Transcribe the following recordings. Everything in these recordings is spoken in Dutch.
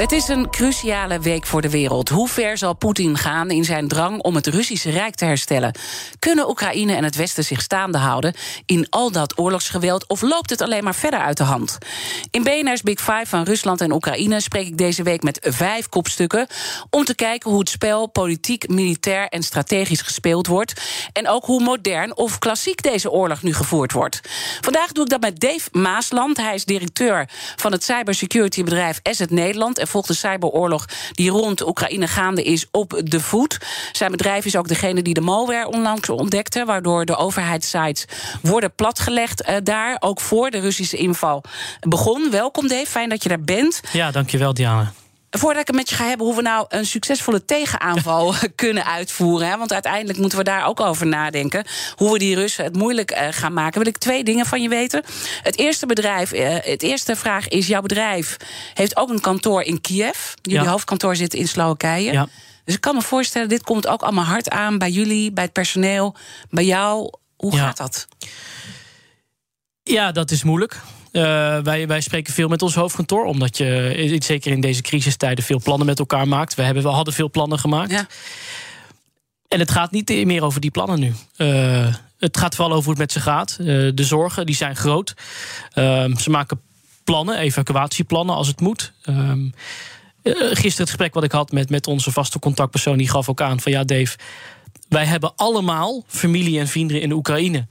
Het is een cruciale week voor de wereld. Hoe ver zal Poetin gaan in zijn drang om het Russische Rijk te herstellen? Kunnen Oekraïne en het Westen zich staande houden in al dat oorlogsgeweld of loopt het alleen maar verder uit de hand? In BNR's Big Five van Rusland en Oekraïne spreek ik deze week met vijf kopstukken om te kijken hoe het spel politiek, militair en strategisch gespeeld wordt en ook hoe modern of klassiek deze oorlog nu gevoerd wordt. Vandaag doe ik dat met Dave Maasland. Hij is directeur van het cybersecurity bedrijf Asset Nederland volgt de cyberoorlog die rond Oekraïne gaande is op de voet. Zijn bedrijf is ook degene die de malware onlangs ontdekte, waardoor de overheidssites worden platgelegd eh, daar, ook voor de Russische inval begon. Welkom Dave, fijn dat je daar bent. Ja, dankjewel Diana. Voordat ik het met je ga hebben hoe we nou een succesvolle tegenaanval kunnen uitvoeren. Hè, want uiteindelijk moeten we daar ook over nadenken. Hoe we die Russen het moeilijk eh, gaan maken. Wil ik twee dingen van je weten. Het eerste bedrijf, eh, het eerste vraag is: jouw bedrijf heeft ook een kantoor in Kiev. Jullie Ja. hoofdkantoor zit in Slowakije. Ja. Dus ik kan me voorstellen, dit komt ook allemaal hard aan bij jullie, bij het personeel, bij jou. Hoe Ja. gaat dat? Ja, dat is moeilijk. Eh, wij, wij spreken veel met ons hoofdkantoor, omdat je eh, zeker in deze crisistijden veel plannen met elkaar maakt. We, hebben, we hadden veel plannen gemaakt. Ja. En het gaat niet meer over die plannen nu. Eh, het gaat vooral over hoe het met ze gaat. De zorgen die zijn groot. Ze maken plannen, evacuatieplannen als het moet. Ehm, eh, gisteren het gesprek wat ik had met, met onze vaste contactpersoon, die gaf ook aan van ja, Dave. Wij hebben allemaal familie en vrienden in Oekraïne.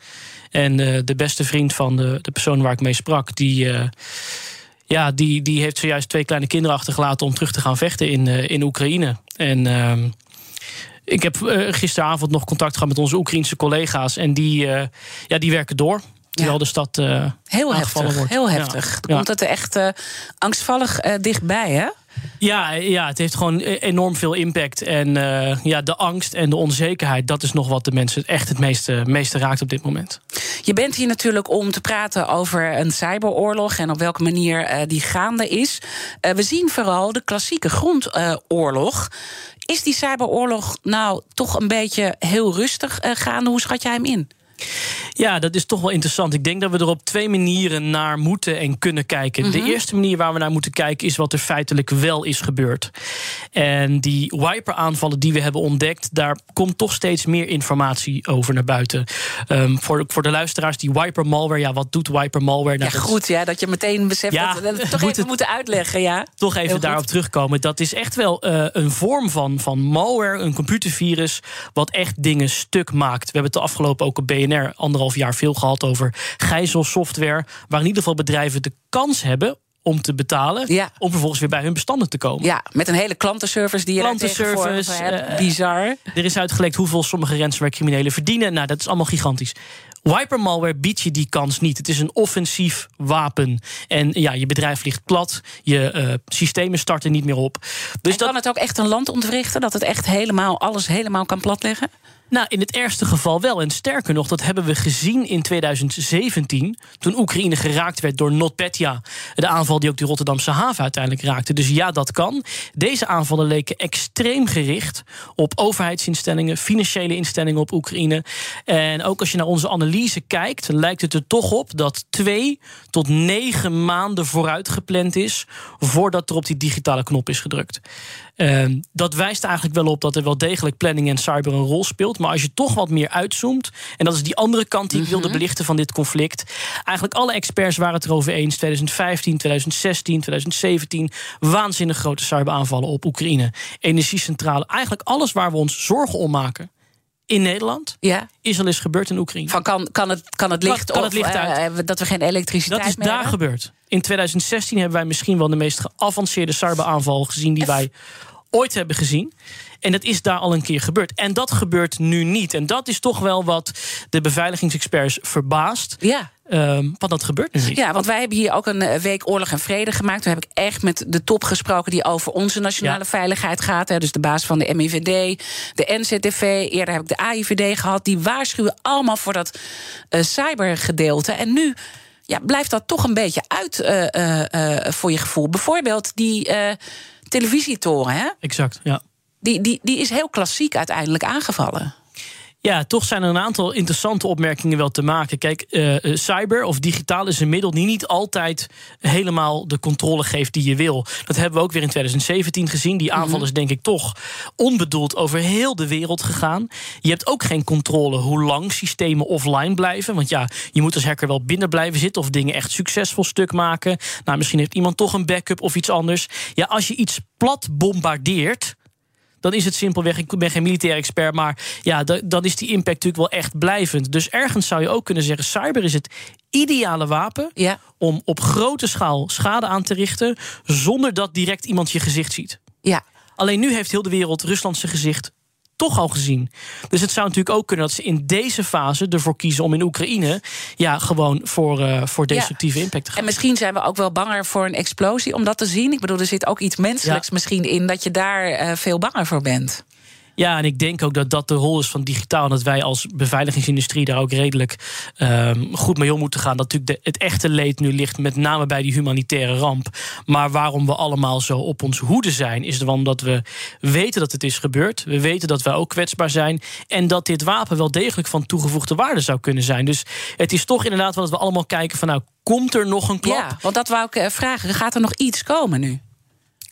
En eh, de beste vriend van de, de persoon waar ik mee sprak, die, eh, ja, die, die heeft zojuist twee kleine kinderen achtergelaten om terug te gaan vechten in, eh, in Oekraïne. En ehm, ik heb gisteravond nog contact gehad met onze Oekraïnse collega's. En die, ja, die werken door. Terwijl de stad eh, Heel heftig. wordt. Heel heftig. Ja. komt het er echt eh, angstvallig eh, dichtbij, hè? Ja, ja, het heeft gewoon e- enorm veel impact. En ja, de angst en de onzekerheid, dat is nog wat de mensen echt het meeste, meeste raakt op dit moment. Je bent hier natuurlijk om te praten over een cyberoorlog en op welke manier die gaande is. We zien vooral de klassieke grondoorlog. is die cyberoorlog nou toch een beetje heel rustig gaande? Hoe schat jij hem in? Ja, dat is toch wel interessant. Ik denk dat we er op twee manieren naar moeten en kunnen kijken. De eerste manier waar we naar moeten kijken is wat er feitelijk wel is gebeurd. En die wiper-aanvallen die we hebben ontdekt, daar komt toch steeds meer informatie over naar buiten. Ehm, voor, voor de luisteraars, die wiper-malware, ja, wat doet wiper-malware? Ja, Nou, is- goed, ja, dat je meteen beseft Ja, dat we toch moet even het- moeten uitleggen, ja. toch even daarop terugkomen. Dat is echt wel eh, een vorm van, van malware, een computervirus, wat echt dingen stuk maakt. We hebben het de afgelopen ook op BNR anderhalf jaar veel gehad over gijzelsoftware, waar in ieder geval bedrijven de kans hebben om te betalen, Ja. om vervolgens weer bij hun bestanden te komen. Ja, met een hele klantenservice die je Klantenservice, hebt. eh, Bizar. Er is uitgelekt hoeveel sommige ransomware criminelen verdienen. Nou, dat is allemaal gigantisch. Wiper malware biedt je die kans niet. Het is een offensief wapen. En ja, je bedrijf ligt plat. Je eh, systemen starten niet meer op. Dus en kan het ook echt een land ontwrichten? Dat het echt helemaal, alles helemaal kan platleggen? Nou, in het ergste geval wel. En sterker nog, dat hebben we gezien in 2017. Toen Oekraïne geraakt werd door NotPetya. De aanval die ook de Rotterdamse haven uiteindelijk raakte. Dus ja, dat kan. Deze aanvallen leken extreem gericht op overheidsinstellingen, financiële instellingen op Oekraïne. En ook als je naar onze analyse kijkt, lijkt het er toch op dat twee tot negen maanden vooruit gepland is. voordat er op die digitale knop is gedrukt. Ehm, dat wijst eigenlijk wel op dat er wel degelijk planning en cyber een rol speelt. Maar als je toch wat meer uitzoomt, en dat is die andere kant die ik wilde belichten van dit conflict. Eigenlijk alle experts waren het erover eens. 2015, 2016, 2017. Waanzinnig grote cyberaanvallen op Oekraïne. Energiecentrale. Eigenlijk alles waar we ons zorgen om maken in Nederland. Ja. Is al eens gebeurd in Oekraïne. Van kan, kan, het, kan het licht kan of het licht eh, uit? dat we geen elektriciteit Dat is meer daar hebben? gebeurd. In 2016 hebben wij misschien wel de meest geavanceerde cyberaanval gezien die wij ooit hebben gezien. En dat is daar al een keer gebeurd. En dat gebeurt nu niet. En dat is toch wel wat de beveiligingsexperts verbaast. Ja. Um, want dat gebeurt nu niet. Ja, want wij hebben hier ook een eh, week oorlog en vrede gemaakt. Toen heb ik echt met de top gesproken die over onze nationale veiligheid gaat. Hè. Dus de baas van de MIVD, de NCTV. Eerder heb ik de AIVD gehad. Die waarschuwen allemaal voor dat uh, cybergedeelte. En nu ja, blijft dat toch een beetje uit uh, voor je gevoel. Bijvoorbeeld die televisietoren. Hè? Exact, ja. Die, die, die is heel klassiek uiteindelijk aangevallen. Ja, toch zijn er een aantal interessante opmerkingen wel te maken. Kijk, uh, cyber of digitaal is een middel die niet altijd helemaal de controle geeft die je wil. Dat hebben we ook weer in 2017 gezien. Die aanval mhm. is denk ik toch onbedoeld over heel de wereld gegaan. Je hebt ook geen controle hoe lang systemen offline blijven. Want ja, je moet als hacker wel binnen blijven zitten of dingen echt succesvol stuk maken. Nou, misschien heeft iemand toch een backup of iets anders. Ja, als je iets plat bombardeert dan is het simpelweg, ik ben geen militair expert, maar ja, dan is die impact natuurlijk wel echt blijvend. Dus ergens zou je ook kunnen zeggen: cyber is het ideale wapen ja. om op grote schaal schade aan te richten, zonder dat direct iemand je gezicht ziet. Ja. Alleen nu heeft heel de wereld Rusland zijn gezicht toch al gezien. Dus het zou natuurlijk ook kunnen dat ze in deze fase ervoor kiezen om in Oekraïne ja, gewoon voor, uh, voor destructieve impact te gaan. En misschien zijn we ook wel banger voor een explosie om dat te zien. Ik bedoel, er zit ook iets menselijks misschien in dat je daar uh, veel banger voor bent. Ja, en ik denk ook dat dat de rol is van digitaal. En dat wij als beveiligingsindustrie daar ook redelijk um, goed mee om moeten gaan. Dat natuurlijk het echte leed nu ligt met name bij die humanitaire ramp. Maar waarom we allemaal zo op ons hoede zijn, is omdat we weten dat het is gebeurd. We weten dat wij ook kwetsbaar zijn. En dat dit wapen wel degelijk van toegevoegde waarde zou kunnen zijn. Dus het is toch inderdaad wat we allemaal kijken van nou, komt er nog een klap? Ja, want dat wou ik eh, vragen. Gaat er nog iets komen nu?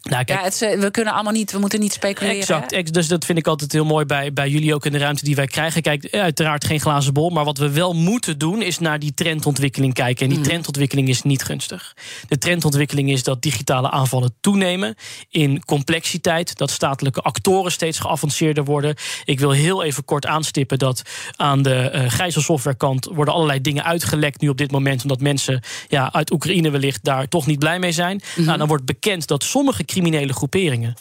Nou, kijk, ja, het, eh, we kunnen allemaal niet, we moeten niet speculeren. Exact, dus dat vind ik altijd heel mooi bij, bij jullie ook in de ruimte die wij krijgen. Kijk, eh, uiteraard geen glazen bol, maar wat we wel moeten doen is naar die trendontwikkeling kijken. En die mhm. trendontwikkeling is niet gunstig. De trendontwikkeling is dat digitale aanvallen toenemen in complexiteit, dat statelijke actoren steeds geavanceerder worden. Ik wil heel even kort aanstippen dat aan de uh, gijzelsoftwarekant worden allerlei dingen uitgelekt nu op dit moment, omdat mensen ja, uit Oekraïne wellicht daar toch niet blij mee zijn. Mhm. Nou, dan wordt bekend dat sommige criminele groeperingen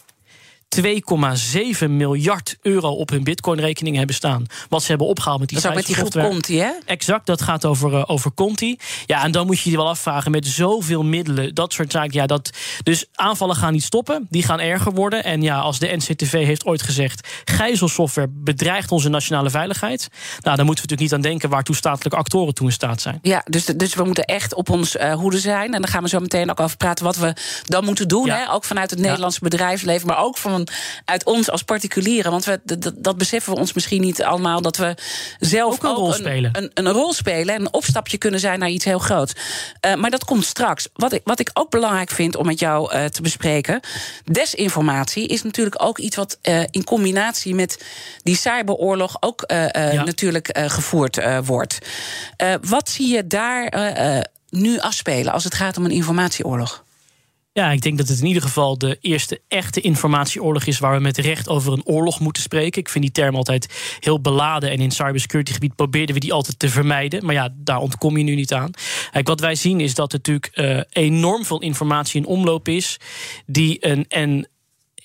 2,7 miljard euro op hun bitcoin-rekeningen hebben staan. Wat ze hebben opgehaald met die Dat is met die groep Conti, hè? Exact, dat gaat over, uh, over Conti. Ja, en dan moet je je wel afvragen met zoveel middelen, dat soort zaken. Ja, dat, dus aanvallen gaan niet stoppen, die gaan erger worden. En ja, als de NCTV heeft ooit gezegd... gijzelsoftware bedreigt onze nationale veiligheid... nou, dan moeten we natuurlijk niet aan denken... waartoe statelijke actoren toen in staat zijn. Ja, dus, dus we moeten echt op ons uh, hoede zijn. En dan gaan we zo meteen ook over praten wat we dan moeten doen. Hè? Ook vanuit het Nederlandse bedrijfsleven, maar ook van uit ons als particulieren. Want we, dat, dat, beseffen we ons misschien niet allemaal. Dat we zelf ook een rol spelen. Een, een, rol spelen en een opstapje kunnen zijn naar iets heel groots. Uh, maar dat komt straks. Wat ik, wat ik ook belangrijk vind om met jou uh, te bespreken. Desinformatie is natuurlijk ook iets wat uh, in combinatie met die cyberoorlog ook ja. natuurlijk gevoerd wordt. wat zie je daar nu afspelen als het gaat om een informatieoorlog? Ja, ik denk dat het in ieder geval de eerste echte informatieoorlog is waar we met recht over een oorlog moeten spreken. Ik vind die term altijd heel beladen en in cybersecurity gebied probeerden we die altijd te vermijden. Maar ja, daar ontkom je nu niet aan. Kijk, wat wij zien is dat er natuurlijk uh, enorm veel informatie in omloop is die een en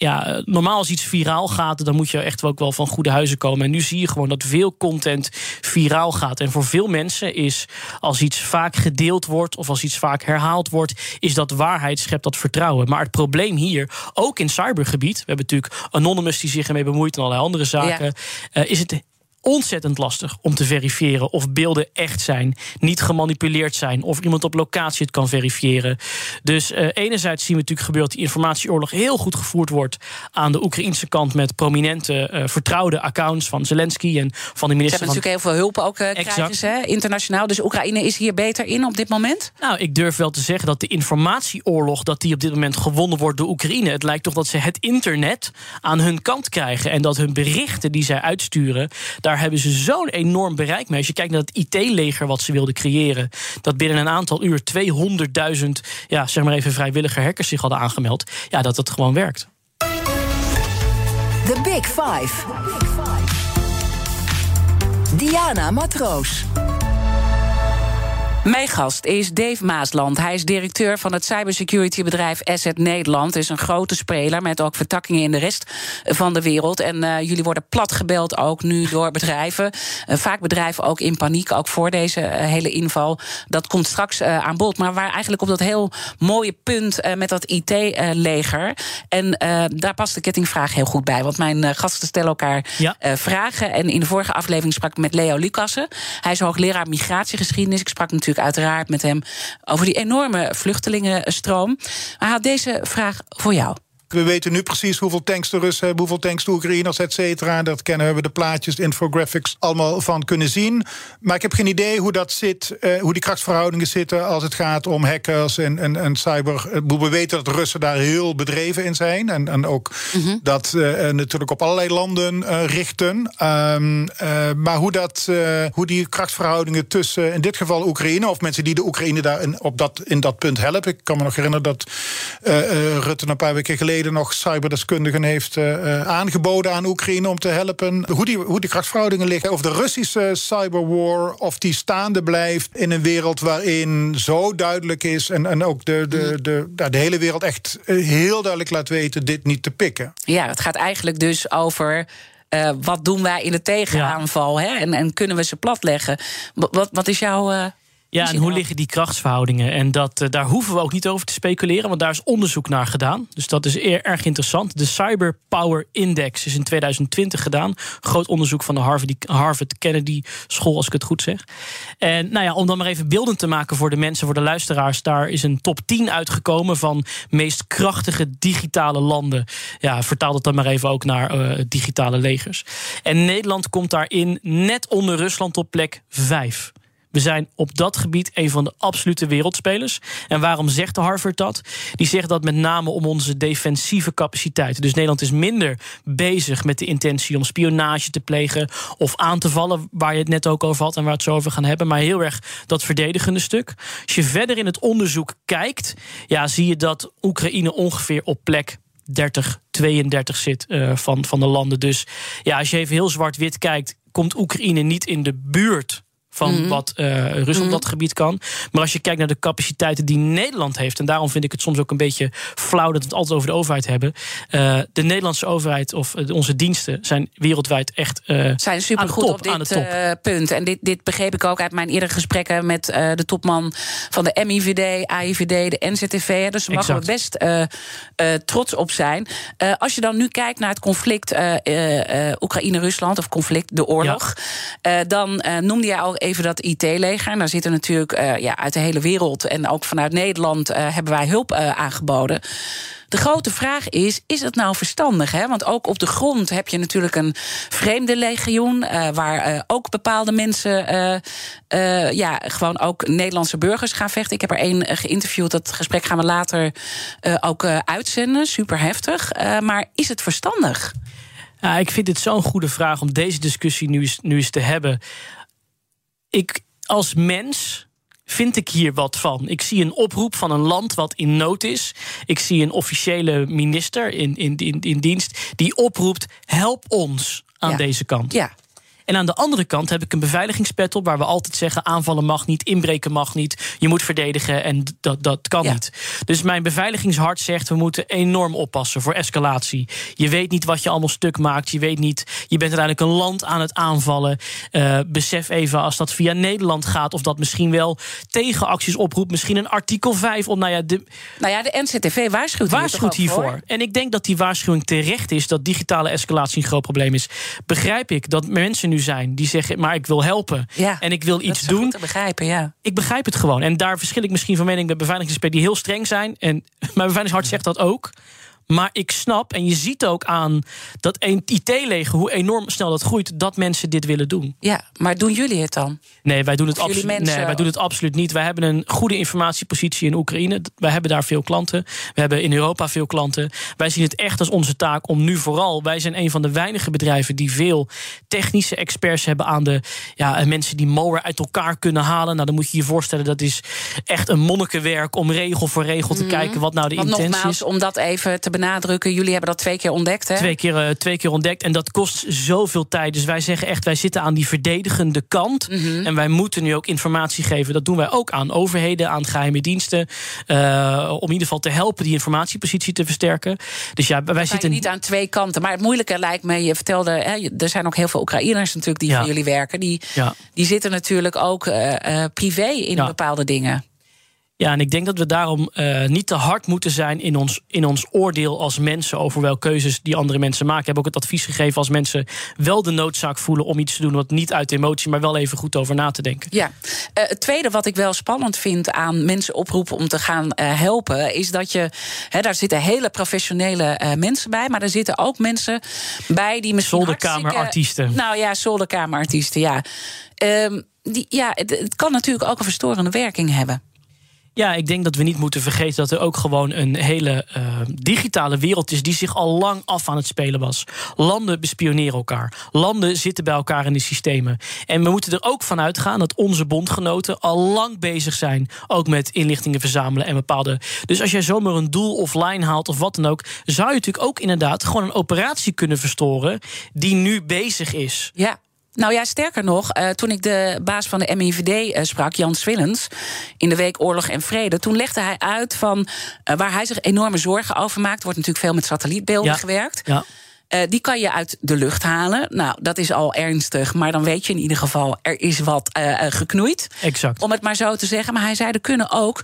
ja, normaal als iets viraal gaat, dan moet je echt ook wel van goede huizen komen. En nu zie je gewoon dat veel content viraal gaat. En voor veel mensen is als iets vaak gedeeld wordt of als iets vaak herhaald wordt, is dat waarheid schept dat vertrouwen. Maar het probleem hier, ook in cybergebied, we hebben natuurlijk Anonymous die zich ermee bemoeit en allerlei andere zaken, ja. uh, is het ontzettend lastig om te verifiëren of beelden echt zijn, niet gemanipuleerd zijn, of iemand op locatie het kan verifiëren. Dus uh, enerzijds zien we natuurlijk gebeuren dat die informatieoorlog heel goed gevoerd wordt aan de Oekraïnse kant met prominente, uh, vertrouwde accounts van Zelensky en van de minister. Ze hebben natuurlijk heel veel hulp ook uh, krijgen ze, internationaal. Dus Oekraïne is hier beter in op dit moment? Nou, ik durf wel te zeggen dat de informatieoorlog dat die op dit moment gewonnen wordt door Oekraïne. Het lijkt toch dat ze het internet aan hun kant krijgen en dat hun berichten die zij uitsturen daar daar hebben ze zo'n enorm bereik mee. Als je kijkt naar het IT-leger wat ze wilden creëren, dat binnen een aantal uur 200.000, ja, zeg maar even vrijwillige hackers zich hadden aangemeld. Ja, dat het gewoon werkt. The Big Five. Diana Matroos. Mijn gast is Dave Maasland. Hij is directeur van het cybersecurity bedrijf Asset Nederland. Het is een grote speler met ook vertakkingen in de rest van de wereld. En uh, jullie worden platgebeld ook nu door bedrijven. Uh, vaak bedrijven ook in paniek, ook voor deze uh, hele inval. Dat komt straks aan bod. Maar waar eigenlijk op dat heel mooie punt met dat IT-leger. En daar past de kettingvraag heel goed bij. Want mijn gasten stellen elkaar ja. vragen. En in de vorige aflevering sprak ik met Leo Lucassen. Hij is hoogleraar migratiegeschiedenis. Ik sprak natuurlijk uiteraard met hem over die enorme vluchtelingenstroom. Maar hij had deze vraag voor jou. We weten nu precies hoeveel tanks de Russen hebben, hoeveel tanks de Oekraïners, et cetera. Dat kennen we de plaatjes, de infographics allemaal van kunnen zien. Maar ik heb geen idee hoe dat zit, uh, hoe die krachtsverhoudingen zitten als het gaat om hackers en, en, en cyber. We weten dat de Russen daar heel bedreven in zijn. En, en ook mm -hmm. dat uh, natuurlijk op allerlei landen uh, richten. Um, maar hoe, dat, hoe die krachtsverhoudingen tussen in dit geval Oekraïne, of mensen die de Oekraïne daar in, op dat, in dat punt helpen. Ik kan me nog herinneren dat Rutte een paar weken geleden nog cyberdeskundigen heeft uh, aangeboden aan Oekraïne om te helpen. Hoe die, hoe die krachtsverhoudingen liggen. Of de Russische cyberwar, of die staande blijft in een wereld waarin zo duidelijk is. En, en ook de, de, de, de, de hele wereld echt eh, heel duidelijk laat weten dit niet te pikken. Ja, het gaat eigenlijk dus over. Uh, wat doen wij in de tegenaanval? Ja. Hè? En, en kunnen we ze platleggen? Wat, wat is jouw ja, en hoe liggen die krachtsverhoudingen? En dat, uh, daar hoeven we ook niet over te speculeren, want daar is onderzoek naar gedaan. Dus dat is eer, erg interessant. De Cyber Power Index is in 2020 gedaan. Groot onderzoek van de Harvard, Harvard Kennedy School, als ik het goed zeg. En nou ja, om dan maar even beeldend te maken voor de mensen, voor de luisteraars, daar is een top 10 uitgekomen van meest krachtige digitale landen. Ja, vertaal dat dan maar even ook naar uh, digitale legers. En Nederland komt daarin net onder Rusland op plek 5. We zijn op dat gebied een van de absolute wereldspelers. En waarom zegt de Harvard dat? Die zegt dat met name om onze defensieve capaciteiten. Dus Nederland is minder bezig met de intentie om spionage te plegen of aan te vallen, waar je het net ook over had en waar we het zo over gaan hebben. Maar heel erg dat verdedigende stuk. Als je verder in het onderzoek kijkt, ja, zie je dat Oekraïne ongeveer op plek 30, 32 zit uh, van, van de landen. Dus ja, als je even heel zwart-wit kijkt, komt Oekraïne niet in de buurt van mm -hmm. wat uh, Rusland mm -hmm. dat gebied kan. Maar als je kijkt naar de capaciteiten die Nederland heeft, en daarom vind ik het soms ook een beetje flauw dat we het altijd over de overheid hebben. Uh, de Nederlandse overheid of uh, onze diensten zijn wereldwijd echt zijn supergoed op dit punt. En dit, dit begreep ik ook uit mijn eerdere gesprekken met de topman van de MIVD, AIVD, de NZTV. Dus daar mogen we best trots op zijn. als je dan nu kijkt naar het conflict Oekraïne-Rusland, of conflict, de oorlog, ja. dan noemde jij al even dat IT-leger. Daar zitten natuurlijk uh, ja, uit de hele wereld en ook vanuit Nederland uh, hebben wij hulp uh, aangeboden. De grote vraag is: is het nou verstandig? Hè? Want ook op de grond heb je natuurlijk een vreemde legioen. Waar ook bepaalde mensen. Ja, gewoon ook Nederlandse burgers gaan vechten. Ik heb er één geïnterviewd. Dat gesprek gaan we later ook uitzenden. Super heftig. maar is het verstandig? Ik vind dit zo'n goede vraag om deze discussie nu eens, nu eens te hebben ik als mens vind ik hier wat van. Ik zie een oproep van een land wat in nood is. Ik zie een officiële minister in, in, in, in dienst die oproept: help ons aan ja. deze kant. Ja. En aan de andere kant heb ik een beveiligingspet op... waar we altijd zeggen aanvallen mag niet, inbreken mag niet... je moet verdedigen en dat, dat kan ja. niet. Dus mijn beveiligingshart zegt... we moeten enorm oppassen voor escalatie. Je weet niet wat je allemaal stuk maakt. Je weet niet, je bent uiteindelijk een land aan het aanvallen. Uh, besef even als dat via Nederland gaat... of dat misschien wel tegenacties oproept. Misschien een artikel 5. Om, nou, ja, de, nou ja, de NCTV waarschuwt, waarschuwt hiervoor. Voor. En ik denk dat die waarschuwing terecht is... dat digitale escalatie een groot probleem is. Begrijp ik dat mensen nu zijn die zeggen: maar ik wil helpen ja, en ik wil iets doen. begrijpen, ja. Ik begrijp het gewoon. En daar verschil ik misschien van mening met beveiligingsexperts die heel streng zijn. En mijn beveiligingshart zegt dat ook. Maar ik snap, en je ziet ook aan dat IT-leger, hoe enorm snel dat groeit, dat mensen dit willen doen. Ja, maar doen jullie het dan? Nee, wij doen het, absolu mensen... nee, wij doen het absoluut niet. Wij hebben een goede informatiepositie in Oekraïne. Wij hebben daar veel klanten. We hebben in Europa veel klanten. Wij zien het echt als onze taak om nu vooral. Wij zijn een van de weinige bedrijven die veel technische experts hebben aan de ja, mensen die malware uit elkaar kunnen halen. Nou, dan moet je je voorstellen, dat is echt een monnikenwerk om regel voor regel te mm -hmm. kijken wat nou de Want intentie nogmaals, is. om dat even te benadrukken. Jullie hebben dat twee keer ontdekt, hè? Twee keer, uh, twee keer ontdekt. En dat kost zoveel tijd. Dus wij zeggen echt, wij zitten aan die verdedigende kant. Mhm. En wij moeten nu ook informatie geven. Dat doen wij ook aan overheden, aan geheime diensten. Uh, om in ieder geval te helpen die informatiepositie te versterken. Dus ja, wij zitten niet aan twee kanten. Maar het moeilijke lijkt me, je vertelde, hè, er zijn ook heel veel Oekraïners natuurlijk die Ja. voor jullie werken. Die, Ja. die zitten natuurlijk ook eh, eh, privé in Ja. bepaalde dingen. Ja, en ik denk dat we daarom eh, niet te hard moeten zijn in ons, in ons oordeel als mensen over welke keuzes die andere mensen maken. Ik heb ook het advies gegeven als mensen wel de noodzaak voelen om iets te doen, wat niet uit emotie, maar wel even goed over na te denken. Ja, Eh, het tweede wat ik wel spannend vind aan mensen oproepen om te gaan eh, helpen, is dat je, hè, daar zitten hele professionele mensen bij, maar er zitten ook mensen bij die misschien. Zolderkamerartiesten. Nou ja, zolderkamerartiesten, ja. Ehm, die, ja, het, het kan natuurlijk ook een verstorende werking hebben. Ja, ik denk dat we niet moeten vergeten dat er ook gewoon een hele eh, digitale wereld is die zich al lang af aan het spelen was. Landen bespioneren elkaar. Landen zitten bij elkaar in de systemen. En we moeten er ook van uitgaan dat onze bondgenoten al lang bezig zijn. Ook met inlichtingen verzamelen en bepaalde. Dus als jij zomaar een doel offline haalt of wat dan ook, zou je natuurlijk ook inderdaad gewoon een operatie kunnen verstoren die nu bezig is. Ja. Nou ja, sterker nog, eh, toen ik de baas van de MIVD eh, sprak, Jan Swillens, in de week Oorlog en Vrede, toen legde hij uit van eh, waar hij zich enorme zorgen over maakt. Er wordt natuurlijk veel met satellietbeelden Ja. gewerkt. Ja. Die kan je uit de lucht halen. Nou, dat is al ernstig, maar dan weet je in ieder geval, er is wat geknoeid. Exact. Om het maar zo te zeggen. Maar hij zei, er kunnen ook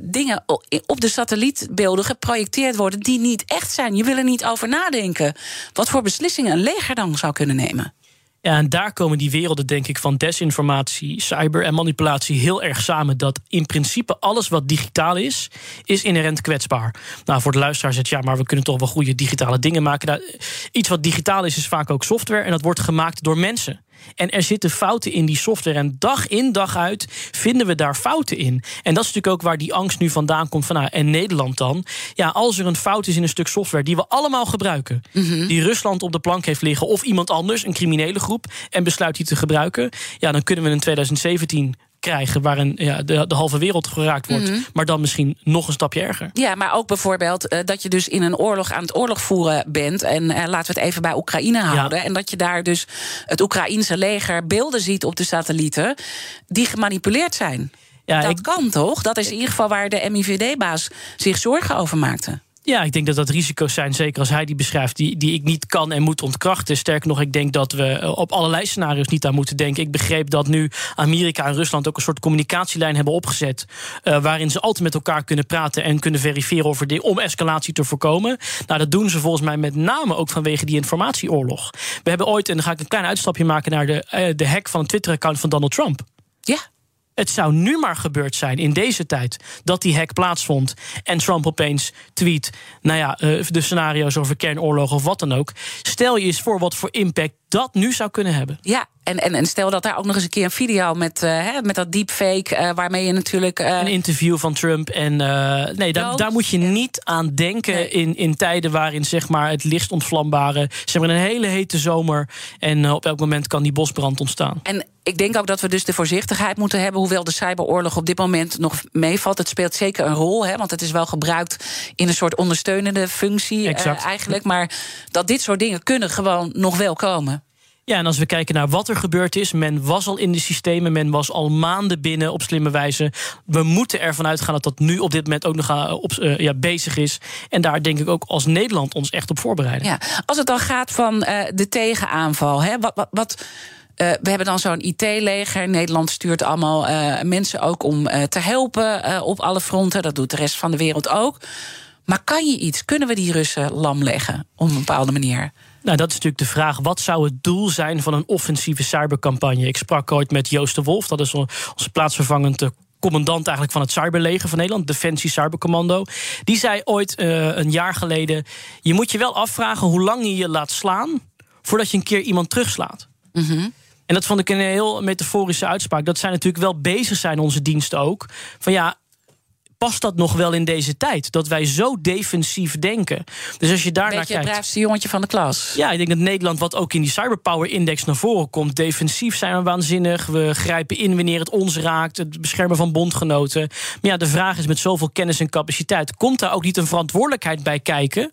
dingen op de satellietbeelden geprojecteerd worden die niet echt zijn. Je wil er niet over nadenken. Wat voor beslissingen een leger dan zou kunnen nemen. En daar komen die werelden, denk ik, van desinformatie, cyber en manipulatie heel erg samen. Dat in principe alles wat digitaal is, is inherent kwetsbaar. Nou, voor de luisteraar zegt ja, maar we kunnen toch wel goede digitale dingen maken. Nou, iets wat digitaal is, is vaak ook software en dat wordt gemaakt door mensen. En er zitten fouten in die software. En dag in, dag uit vinden we daar fouten in. En dat is natuurlijk ook waar die angst nu vandaan komt. Van, nou, en Nederland dan? Ja, als er een fout is in een stuk software die we allemaal gebruiken, die Rusland op de plank heeft liggen, of iemand anders, een criminele groep, en besluit die te gebruiken, ja, dan kunnen we in 2017 krijgen waarin ja, de, de halve wereld geraakt wordt. Mhm. Maar dan misschien nog een stapje erger. Ja, maar ook bijvoorbeeld eh, dat je dus in een oorlog aan het oorlog voeren bent. En eh, laten we het even bij Oekraïne houden. En dat je daar dus het Oekraïense leger beelden ziet op de satellieten die gemanipuleerd zijn. Ja, dat ik- kan toch? Dat is in ieder geval waar de MIVD-baas zich zorgen over maakte. Ja, ik denk dat dat risico's zijn, zeker als hij die beschrijft, die, die ik niet kan en moet ontkrachten. Sterker nog, ik denk dat we eh, op allerlei scenario's niet aan moeten denken. Ik begreep dat nu Amerika en Rusland ook een soort communicatielijn hebben opgezet. eh, waarin ze altijd met elkaar kunnen praten en kunnen verifiëren over die, om escalatie te voorkomen. Nou, dat doen ze volgens mij met name ook vanwege die informatieoorlog. We hebben ooit, en dan ga ik een klein uitstapje maken naar de, eh, de hack van een Twitter-account van Donald Trump. Ja. Het zou nu maar gebeurd zijn in deze tijd dat die hack plaatsvond en Trump opeens tweet, nou ja, eh, de scenario's over kernoorlog of wat dan ook. Stel je eens voor wat voor impact dat nu zou kunnen hebben. Ja, en, en, en stel dat daar ook nog eens een keer een video met, hè, met dat deepfake, eh, waarmee je natuurlijk. eh, Een interview van Trump en nee, daar, daar moet je niet aan denken in, in tijden waarin zeg maar het licht ontvlambare, zeg maar een hele hete zomer en op elk moment kan die bosbrand ontstaan. En ik denk ook dat we dus de voorzichtigheid moeten hebben. Hoewel de cyberoorlog op dit moment nog meevalt. Het speelt zeker een rol, hè, want het is wel gebruikt in een soort ondersteunende functie eigenlijk. Maar dat dit soort dingen kunnen gewoon nog wel komen. Ja, en als we kijken naar wat er gebeurd is, men was al in de systemen, men was al maanden binnen op slimme wijze. We moeten ervan uitgaan dat dat nu op dit moment ook nog eh, op, eh, ja, bezig is. En daar denk ik ook als Nederland ons echt op voorbereiden. Ja, als het dan gaat van eh, de tegenaanval, hè, wat. wat, we hebben dan zo'n IT-leger. Nederland stuurt allemaal mensen ook om te helpen op alle fronten. Dat doet de rest van de wereld ook. Maar kan je iets? Kunnen we die Russen lam leggen op een bepaalde manier? Nou, dat is natuurlijk de vraag. Wat zou het doel zijn van een offensieve cybercampagne? Ik sprak ooit met Joost de Wolf, dat is onze plaatsvervangend eh, commandant eigenlijk van het cyberleger van Nederland, Defensie Cybercommando. Die zei ooit eh, een jaar geleden: je moet je wel afvragen hoe lang je je laat slaan voordat je een keer iemand terugslaat. En dat vond ik een heel metaforische uitspraak. Dat zij natuurlijk wel bezig zijn, onze diensten ook. Van ja, past dat nog wel in deze tijd? Dat wij zo defensief denken. Dus als je daar naar Beetje het kijkt. braafste jongetje van de klas. Ja, ik denk dat Nederland, wat ook in die Cyberpower Index naar voren komt, defensief zijn we waanzinnig. We grijpen in wanneer het ons raakt. Het beschermen van bondgenoten. Maar ja, de vraag is met zoveel kennis en capaciteit, komt daar ook niet een verantwoordelijkheid bij kijken?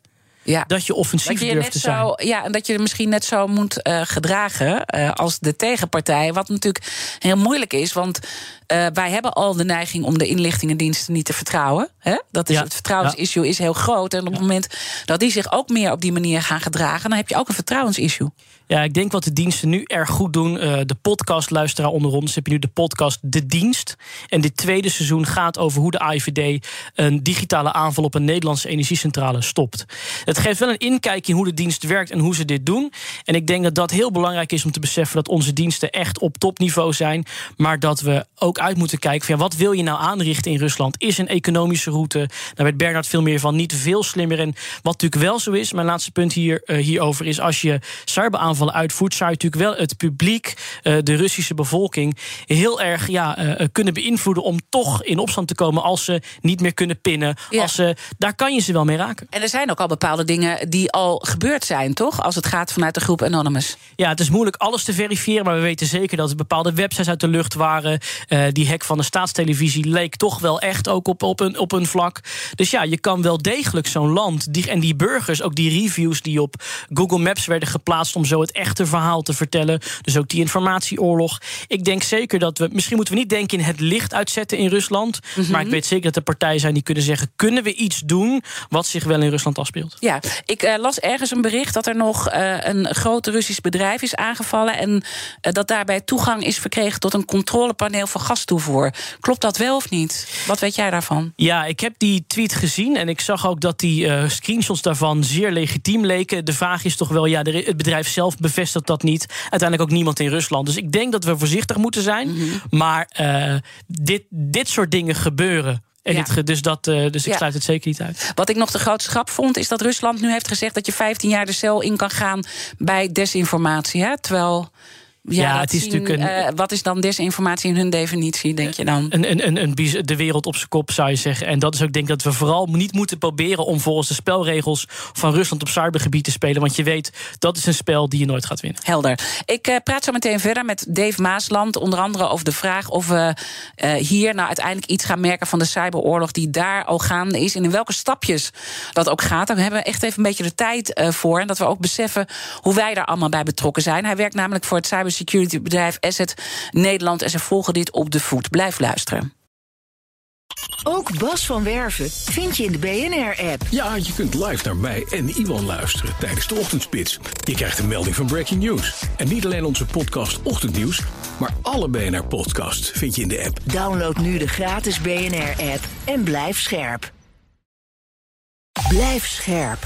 Ja. Dat je offensief Dat je durft te zijn. zo, ja, en dat je misschien net zo moet eh, gedragen eh, als de tegenpartij. Wat natuurlijk heel moeilijk is, want eh, wij hebben al de neiging om de inlichtingendiensten niet te vertrouwen. Hè? Dat is Ja. het vertrouwensissue is heel groot. En op het moment dat die zich ook meer op die manier gaan gedragen, dan heb je ook een vertrouwensissue. Ja, ik denk wat de diensten nu erg goed doen. de podcastluisteraar onder ons heb je nu de podcast De Dienst. En dit tweede seizoen gaat over hoe de AIVD een digitale aanval op een Nederlandse energiecentrale stopt. Het geeft wel een inkijk in hoe de dienst werkt en hoe ze dit doen. En ik denk dat dat heel belangrijk is om te beseffen dat onze diensten echt op topniveau zijn. Maar dat we ook uit moeten kijken van ja, wat wil je nou aanrichten in Rusland? Is een economische route? Daar weet Bernard veel meer van. Niet veel slimmer. En wat natuurlijk wel zo is, mijn laatste punt hier, eh, hierover is als je cyberaanvallen uitvoert, zou je natuurlijk wel het publiek, eh, de Russische bevolking, heel erg ja, eh, kunnen beïnvloeden om toch in opstand te komen als ze niet meer kunnen pinnen. Ja. Als ze, daar kan je ze wel mee raken. En er zijn ook al bepaalde dingen die al gebeurd zijn, toch? Als het gaat vanuit de groep Anonymous. Ja, het is moeilijk alles te verifiëren, maar we weten zeker dat er bepaalde websites uit de lucht waren. Eh, die hack van de staatstelevisie leek toch wel echt ook op, op, een, op een vlak. Dus ja, je kan wel degelijk zo'n land die, en die burgers, ook die reviews die op Google Maps werden geplaatst om zo het echte verhaal te vertellen. Dus ook die informatieoorlog. Ik denk zeker dat we, misschien moeten we niet denken in het licht uitzetten in Rusland. Maar ik weet zeker dat er partijen zijn die kunnen zeggen: kunnen we iets doen wat zich wel in Rusland afspeelt? Ja, ik eh, las ergens een bericht dat er nog eh, een groot Russisch bedrijf is aangevallen. En eh, dat daarbij toegang is verkregen tot een controlepaneel voor gastoevoer. Klopt dat wel of niet? Wat weet jij daarvan? Ja, ik heb die tweet gezien en ik zag ook dat die screenshots daarvan zeer legitiem leken. De vraag is toch wel, ja, de- het bedrijf zelf bevestigt dat niet. Uiteindelijk ook niemand in Rusland. Dus ik denk dat we voorzichtig moeten zijn. Maar eh, dit, dit soort dingen gebeuren. En Ja. dit ge- dus, dat, eh, dus ik Ja. sluit het zeker niet uit. Wat ik nog de grootste grap vond, is dat Rusland nu heeft gezegd dat je 15 jaar de cel in kan gaan bij desinformatie. Hè? Terwijl. Ja, het is zien, natuurlijk een- eh, wat is dan desinformatie in hun definitie, denk je dan? Een, een, een, de wereld op zijn kop, zou je zeggen. En dat is ook, denk ik, dat we vooral niet moeten proberen om volgens de spelregels van Rusland op cybergebied te spelen. Want je weet, dat is een spel die je nooit gaat winnen. Helder. Ik eh, praat zo meteen verder met Dave Maasland. Onder andere over de vraag of we eh, hier nou uiteindelijk iets gaan merken van de cyberoorlog die daar al gaande is. En in welke stapjes dat ook gaat. Daar hebben we echt even een beetje de tijd voor. En dat we ook beseffen hoe wij daar allemaal bij betrokken zijn. Hij werkt namelijk voor het cybersecurity bedrijf Asset Nederland. En ze volgen dit op de voet. Blijf luisteren. Ook Bas van Werven vind je in de BNR-app. Ja, je kunt live naar mij en Iwan luisteren tijdens de ochtendspits. Je krijgt een melding van Breaking News. En niet alleen onze podcast Ochtendnieuws, maar alle BNR-podcasts vind je in de app. Download nu de gratis BNR-app en blijf scherp. Blijf scherp.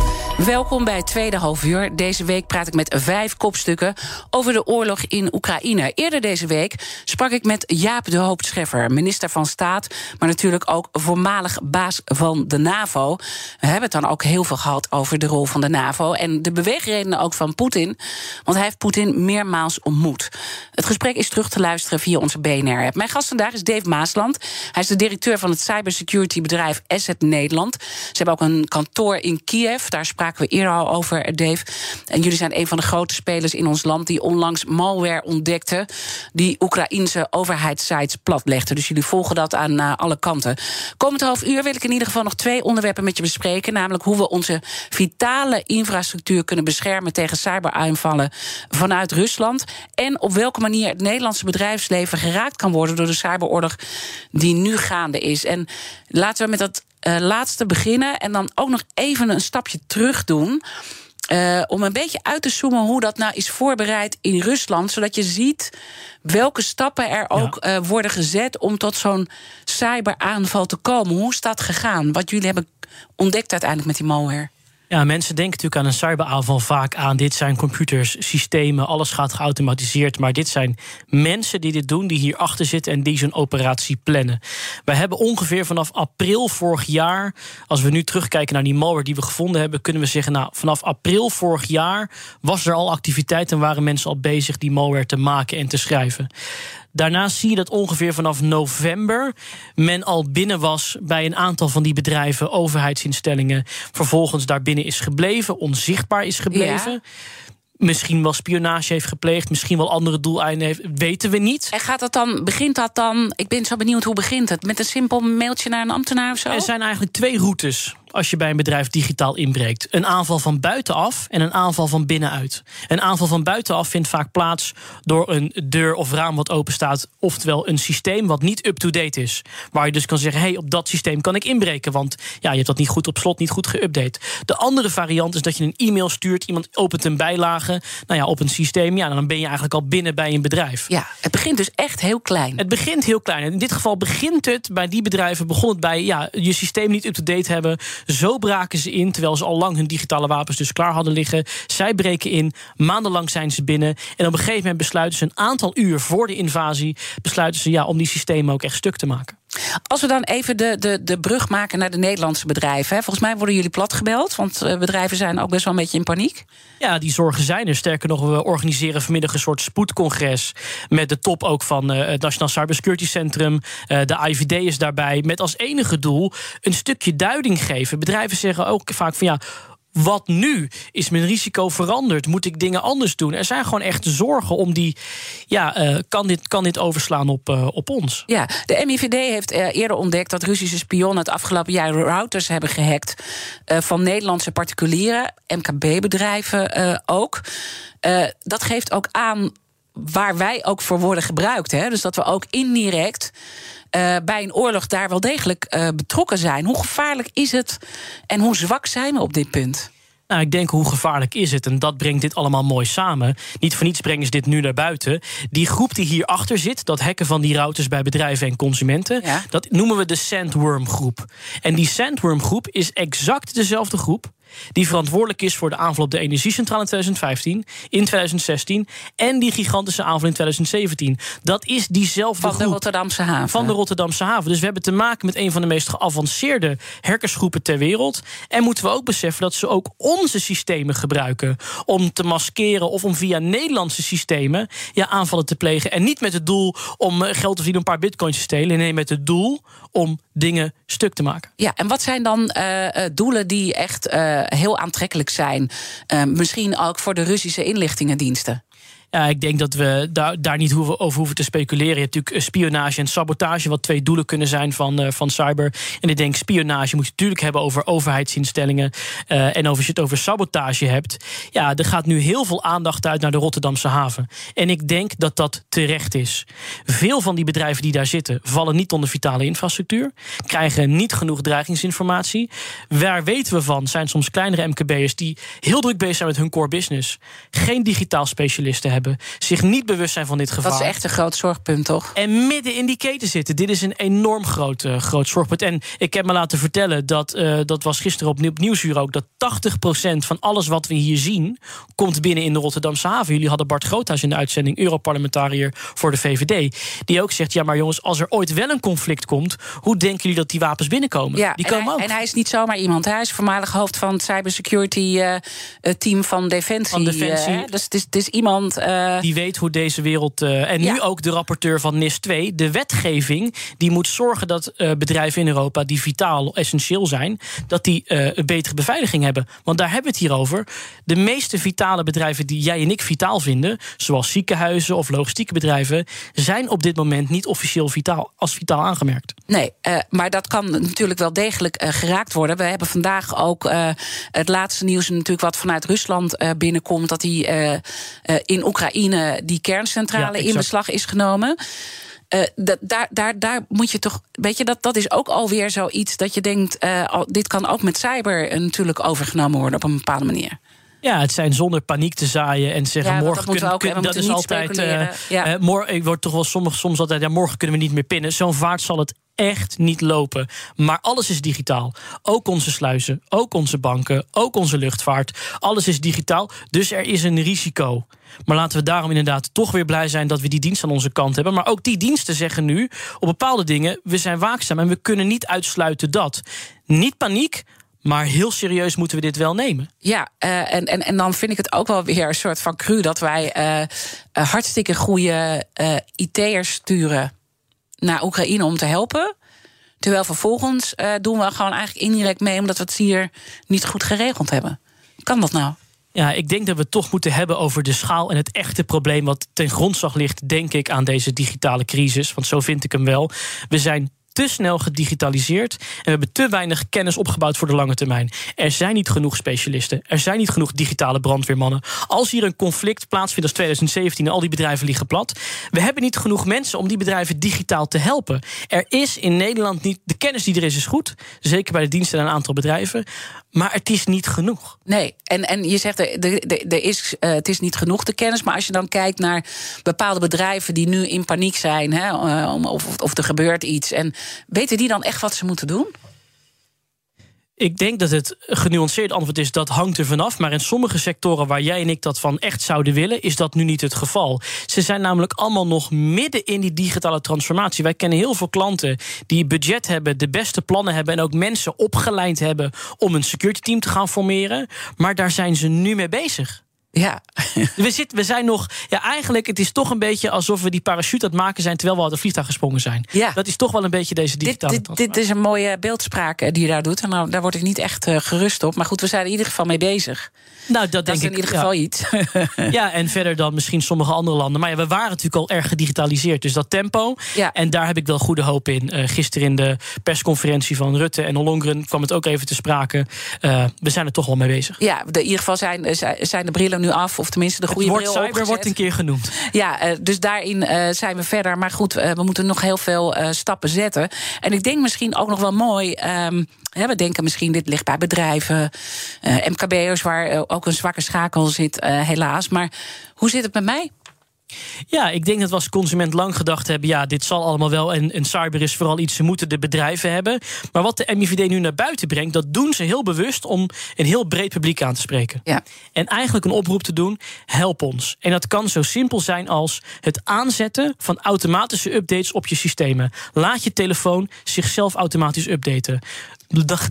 Welkom bij het tweede halfuur. Deze week praat ik met vijf kopstukken over de oorlog in Oekraïne. Eerder deze week sprak ik met Jaap de Hoop Scheffer, minister van Staat, maar natuurlijk ook voormalig baas van de NAVO. We hebben het dan ook heel veel gehad over de rol van de NAVO en de beweegredenen ook van Poetin, want hij heeft Poetin meermaals ontmoet. Het gesprek is terug te luisteren via onze BNR-app. Mijn gast vandaag is Dave Maasland. Hij is de directeur van het cybersecurity bedrijf Asset Nederland. Ze hebben ook een kantoor in Kiev. Daar spraken we eerder al over, Dave. En jullie zijn een van de grote spelers in ons land die onlangs malware ontdekte. die Oekraïnse overheidssites platlegde. Dus jullie volgen dat aan eh, alle kanten. Komend half uur wil ik in ieder geval nog twee onderwerpen met je bespreken. Namelijk hoe we onze vitale infrastructuur kunnen beschermen tegen cyberaanvallen vanuit Rusland. En op welke manier het Nederlandse bedrijfsleven geraakt kan worden door de cyberoorlog die nu gaande is. En laten we met dat eh, laatste beginnen en dan ook nog even een stapje terug doen. eh, om een beetje uit te zoomen hoe dat nou is voorbereid in Rusland. Zodat je ziet welke stappen er ook eh, worden gezet om tot zo'n cyberaanval te komen. Hoe is dat gegaan? Wat jullie hebben ontdekt uiteindelijk met die malware. Ja, mensen denken natuurlijk aan een cyberaanval vaak aan... dit zijn computers, systemen, alles gaat geautomatiseerd. Maar dit zijn mensen die dit doen, die hierachter zitten... en die zo'n operatie plannen. We hebben ongeveer vanaf april vorig jaar... als we nu terugkijken naar die malware die we gevonden hebben... kunnen we zeggen, nou, vanaf april vorig jaar... was er al activiteit en waren mensen al bezig die malware te maken en te schrijven. Daarnaast zie je dat ongeveer vanaf november men al binnen was bij een aantal van die bedrijven, overheidsinstellingen. Vervolgens daarbinnen is gebleven, onzichtbaar is gebleven. Misschien wel spionage heeft gepleegd, misschien wel andere doeleinden heeft, weten we niet. En gaat dat dan, begint dat dan, ik ben zo benieuwd hoe begint het? Met een simpel mailtje naar een ambtenaar of zo? Er zijn eigenlijk twee routes als je bij een bedrijf digitaal inbreekt. Een aanval van buitenaf en een aanval van binnenuit. Een aanval van buitenaf vindt vaak plaats door een deur of raam wat open staat, oftewel een systeem wat niet up-to-date is. Waar je dus kan zeggen: hé, hey, op dat systeem kan ik inbreken, want ja, je hebt dat niet goed op slot, niet goed geüpdate. De andere variant is dat je een e-mail stuurt, iemand opent een bijlage, nou ja, op een systeem, ja, dan ben je eigenlijk al binnen bij een bedrijf. Ja, het begint dus echt heel klein. Het begint heel klein. In dit geval begint het bij die bedrijven, begon het bij ja, je systeem niet up-to-date hebben zo braken ze in, terwijl ze al lang hun digitale wapens dus klaar hadden liggen. Zij breken in, maandenlang zijn ze binnen. En op een gegeven moment besluiten ze een aantal uur voor de invasie... besluiten ze ja, om die systemen ook echt stuk te maken. Als we dan even de, de, de brug maken naar de Nederlandse bedrijven. Hè. Volgens mij worden jullie platgebeld, want eh, bedrijven zijn ook best wel een beetje in paniek. Ja, die zorgen zijn er. Sterker nog, we organiseren vanmiddag een soort spoedcongres... met de top ook van uh, het Nationaal Cybersecurity Centrum. Uh, de IVD is daarbij, met als enige doel een stukje duiding geven. Bedrijven zeggen ook vaak van ja wat nu? Is mijn risico veranderd? Moet ik dingen anders doen? Er zijn gewoon echt zorgen om die. Ja, uh, kan, dit, kan dit overslaan op, uh, op ons? Ja, de MIVD heeft uh, eerder ontdekt dat Russische spionnen het afgelopen jaar routers hebben gehackt. van Nederlandse particulieren, MKB-bedrijven ook. dat geeft ook aan waar wij ook voor worden gebruikt. Hè? Dus dat we ook indirect uh, bij een oorlog daar wel degelijk uh, betrokken zijn. Hoe gevaarlijk is het en hoe zwak zijn we op dit punt? Nou, ik denk hoe gevaarlijk is het? En dat brengt dit allemaal mooi samen. Niet voor niets brengen ze dit nu naar buiten. Die groep die hierachter zit, dat hacken van die routers bij bedrijven en consumenten, ja. dat noemen we de Sandworm groep. En die Sandworm groep is exact dezelfde groep die verantwoordelijk is voor de aanval op de energiecentrale in 2015, in 2016 en die gigantische aanval in 2017. Dat is diezelfde van groep. de Rotterdamse haven. Van de Rotterdamse haven. Dus we hebben te maken met een van de meest geavanceerde hackersgroepen ter wereld. En moeten we ook beseffen dat ze ook onze systemen gebruiken om te maskeren of om via Nederlandse systemen ja, aanvallen te plegen. En niet met het doel om eh, geld te verdienen, een paar bitcoins te stelen. Nee, met het doel om dingen stuk te maken. Ja, en wat zijn dan uh, doelen die echt uh, heel aantrekkelijk zijn? Uh, misschien ook voor de Russische inlichtingendiensten? Ja, ik denk dat we daar, daar niet over hoeven te speculeren. Je hebt natuurlijk spionage en sabotage, wat twee doelen kunnen zijn van, uh, van cyber. En ik denk, spionage moet je natuurlijk hebben over overheidsinstellingen. Uh, en als je het over sabotage hebt, ja, er gaat nu heel veel aandacht uit naar de Rotterdamse haven. En ik denk dat dat terecht is. Veel van die bedrijven die daar zitten, vallen niet onder vitale infrastructuur, krijgen niet genoeg dreigingsinformatie. Waar weten we van? Zijn soms kleinere MKB'ers die heel druk bezig zijn met hun core business, geen digitaal specialisten hebben hebben, zich niet bewust zijn van dit gevaar. Dat is echt een groot zorgpunt, toch? En midden in die keten zitten. Dit is een enorm groot, uh, groot zorgpunt. En ik heb me laten vertellen, dat, uh, dat was gisteren op, Nieuwsuur ook... dat 80% van alles wat we hier zien, komt binnen in de Rotterdamse haven. Jullie hadden Bart Groothuis in de uitzending, Europarlementariër voor de VVD... die ook zegt, ja maar jongens, als er ooit wel een conflict komt... hoe denken jullie dat die wapens binnenkomen? Ja, die en, komen hij, ook. en hij is niet zomaar iemand. Hij is voormalig hoofd van het cybersecurity uh, team van Defensie. Van Defensie. dus het is, het is iemand... Uh, die weet hoe deze wereld. Uh, en ja. nu ook de rapporteur van NIS 2. De wetgeving die moet zorgen dat uh, bedrijven in Europa die vitaal essentieel zijn, dat die een betere beveiliging hebben. Want daar hebben we het hier over. De meeste vitale bedrijven die jij en ik vitaal vinden, zoals ziekenhuizen of logistieke bedrijven, zijn op dit moment niet officieel vitaal, als vitaal aangemerkt. Nee, maar dat kan natuurlijk wel degelijk geraakt worden. We hebben vandaag ook het laatste nieuws natuurlijk wat vanuit Rusland binnenkomt, dat die in Oekraïne die kerncentrale ja, in beslag is genomen. Uh, dat, daar, daar, daar moet je toch. Weet je, dat, dat is ook alweer zoiets dat je denkt. Uh, dit kan ook met cyber natuurlijk overgenomen worden op een bepaalde manier. Ja, het zijn zonder paniek te zaaien en zeggen Ja, morgen we kunnen, ook, we dat is niet altijd. eh. Ja. eh, mor- ik word toch wel soms, soms altijd. Ja, morgen kunnen we niet meer pinnen. Zo'n vaart zal het echt niet lopen. Maar alles is digitaal. Ook onze sluizen, ook onze banken, ook onze luchtvaart. Alles is digitaal. Dus er is een risico. Maar laten we daarom inderdaad toch weer blij zijn dat we die dienst aan onze kant hebben. Maar ook die diensten zeggen nu op bepaalde dingen: we zijn waakzaam en we kunnen niet uitsluiten dat. Niet paniek, maar heel serieus moeten we dit wel nemen. Ja, eh, en, en, en dan vind ik het ook wel weer een soort van cru dat wij eh, eh, hartstikke goede eh IT'ers sturen naar Oekraïne om te helpen. Terwijl vervolgens doen we gewoon eigenlijk indirect mee omdat we het hier niet goed geregeld hebben. Kan dat nou? Ja, ik denk dat we het toch moeten hebben over de schaal en het echte probleem wat ten grondslag ligt, denk ik, aan deze digitale crisis. Want zo vind ik hem wel. We zijn te snel gedigitaliseerd en we hebben te weinig kennis opgebouwd voor de lange termijn. Er zijn niet genoeg specialisten, er zijn niet genoeg digitale brandweermannen. Als hier een conflict plaatsvindt als 2017 en al die bedrijven liggen plat, we hebben niet genoeg mensen om die bedrijven digitaal te helpen. Er is in Nederland niet de kennis die er is, is goed, zeker bij de diensten en een aantal bedrijven, maar het is niet genoeg. Nee, en, en je zegt er, er, is, eh, het is niet genoeg de kennis. Maar als je dan kijkt naar bepaalde bedrijven die nu in paniek zijn, hè, eh, of, of er gebeurt iets. En weten die dan echt wat ze moeten doen? Ik denk dat het genuanceerd antwoord is dat hangt er vanaf. Maar in sommige sectoren waar jij en ik dat van echt zouden willen, is dat nu niet het geval. Ze zijn namelijk allemaal nog midden in die digitale transformatie. Wij kennen heel veel klanten die budget hebben, de beste plannen hebben en ook mensen opgeleid hebben om een security team te gaan formeren. Maar daar zijn ze nu mee bezig. Ja. We, zitten, we zijn nog. Ja, eigenlijk, het is toch een beetje alsof we die parachute aan het maken zijn terwijl we uit het vliegtuig gesprongen zijn. Ja. Dat is toch wel een beetje deze Dit, digitale dit, dit is een mooie beeldspraak eh, die je daar doet. En nou, daar word ik niet echt eh, gerust op. Maar goed, we zijn er in ieder geval mee bezig. Nou, dat, Dat denk is in ik. ieder ja. geval iets. Ja, en verder dan misschien sommige andere landen. Maar ja, we waren natuurlijk al erg gedigitaliseerd. Dus dat tempo. Ja. En daar heb ik wel goede hoop in. Eh, gisteren in de persconferentie van Rutte en Ollongren kwam het ook even te sprake. We zijn er toch wel mee bezig. Ja, in ieder geval zijn, zijn- zijn de brillen nu af. Of tenminste de Het goede woord bril cyber opgezet. wordt een keer genoemd. Ja, eh, dus daarin eh, zijn we verder. Maar goed, eh, we moeten nog heel veel stappen zetten. En ik denk misschien ook nog wel mooi. ehm, hè, we denken misschien dit ligt bij bedrijven, MKB'ers, waar ook een zwakke schakel zit, helaas. Maar hoe zit het met mij? Ja, ik denk dat we als consument lang gedacht hebben... ja, dit zal allemaal wel en, en cyber is vooral iets... ze moeten de bedrijven hebben. Maar wat de MIVD nu naar buiten brengt... dat doen ze heel bewust om een heel breed publiek aan te spreken. Ja. En eigenlijk een oproep te doen, help ons. En dat kan zo simpel zijn als het aanzetten... van automatische updates op je systemen. Laat je telefoon zichzelf automatisch updaten.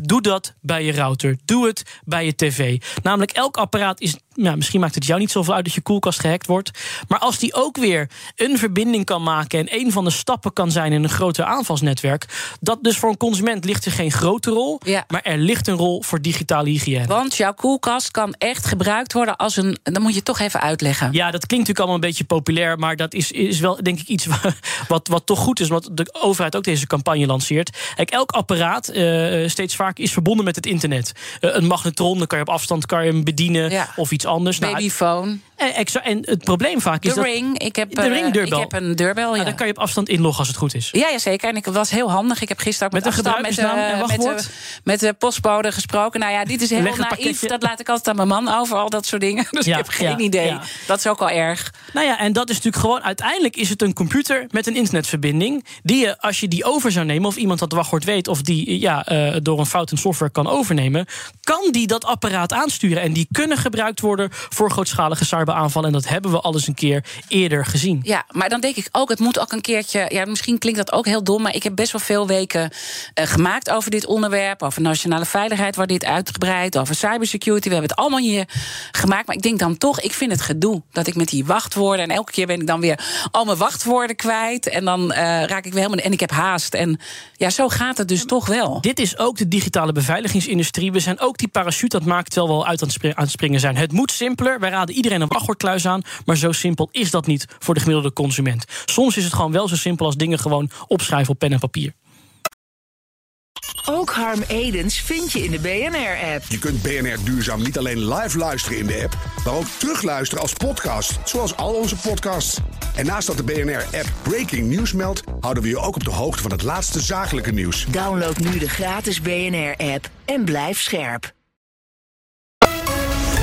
Doe dat bij je router. Doe het bij je tv. Namelijk, elk apparaat is. Ja, misschien maakt het jou niet zoveel uit dat je koelkast gehackt wordt. Maar als die ook weer een verbinding kan maken. en een van de stappen kan zijn in een groter aanvalsnetwerk. dat dus voor een consument ligt er geen grote rol. Ja. maar er ligt een rol voor digitale hygiëne. Want jouw koelkast kan echt gebruikt worden als een. Dan moet je het toch even uitleggen. Ja, dat klinkt natuurlijk allemaal een beetje populair. Maar dat is, is wel, denk ik, iets wa- wat, wat toch goed is. Wat de overheid ook deze campagne lanceert. Kijk, elk apparaat eh, steeds vaker is verbonden met het internet. Eh, een magnetron, dan kan je op afstand kan je hem bedienen. Ja. Of iets anders. Nou, Babyphone, en, exa- en het probleem vaak is de dat. ring. Ik heb, De eh, ring deurbel. Ik heb een deurbel. Nou, Ja. dan kan je op afstand inloggen als het goed is. Ja, ja, zeker. En ik was heel handig. Ik heb gisteren ook met, Met afstand met, de- met, de, wachtwoord? met de postbode gesproken. Nou ja, dit is heel naïef. pakketje. Dat laat ik altijd aan mijn man over, al dat soort dingen. Dus Ja, ik heb geen ja, idee. Dat is ook al erg. Nou ja, en dat is natuurlijk gewoon. Uiteindelijk is het een computer met een internetverbinding. Die je, als je die over zou nemen, of iemand dat wachtwoord weet, of die ja, eh, door een fout in software kan overnemen, kan die dat apparaat aansturen. En die kunnen gebruikt worden voor grootschalige cyberaanvallen. En dat hebben we al eens een keer eerder gezien. Ja, maar dan denk ik ook, het moet ook een keertje. Ja, misschien klinkt dat ook heel dom, maar ik heb best wel veel weken eh, gemaakt over dit onderwerp. Over nationale veiligheid, waar dit uitgebreid. Over cybersecurity. We hebben het allemaal hier gemaakt. Maar ik denk dan toch, ik vind het gedoe dat ik met die wachtwoorden. En elke keer ben ik dan weer al mijn wachtwoorden kwijt. En dan eh, raak ik weer helemaal. En ik heb haast. En ja, zo gaat het dus toch wel. Dit is ook de digitale beveiligingsindustrie. We zijn ook die parachute dat maakt terwijl we al uit aan het spri- aan het springen zijn. Het moet simpeler. Wij raden iedereen een wachtwoordkluis aan. Maar zo simpel is dat niet voor de gemiddelde consument. Soms is het gewoon wel zo simpel als dingen gewoon opschrijven op pen en papier. Ook Harm Edens vind je in de BNR-app. Je kunt BNR Duurzaam niet alleen live luisteren in de app, maar ook terugluisteren als podcast, zoals al onze podcasts. En naast dat de BNR-app Breaking News meldt, houden we je ook op de hoogte van het laatste zakelijke nieuws. Download nu de gratis BNR-app en blijf scherp.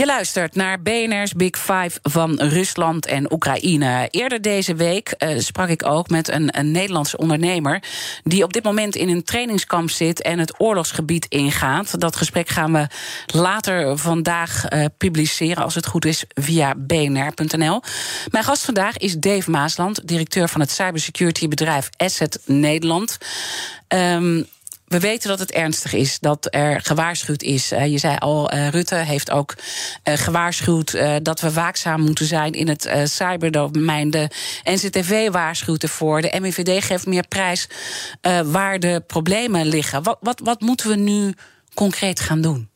Je luistert naar BNR's Big Five van Rusland en Oekraïne. Eerder deze week uh, sprak ik ook met een, een, Nederlandse ondernemer... die op dit moment in een trainingskamp zit en het oorlogsgebied ingaat. Dat gesprek gaan we later vandaag uh, publiceren, als het goed is, via bnr.nl. Mijn gast vandaag is Dave Maasland, directeur van het cybersecurity bedrijf Asset Nederland. Um, we weten dat het ernstig is, dat er gewaarschuwd is. Je zei al, uh, Rutte heeft ook uh, gewaarschuwd dat we waakzaam moeten zijn in het cyberdomein. De NCTV waarschuwt ervoor. De MIVD geeft meer prijs waar de problemen liggen. Wat, wat, wat moeten we nu concreet gaan doen?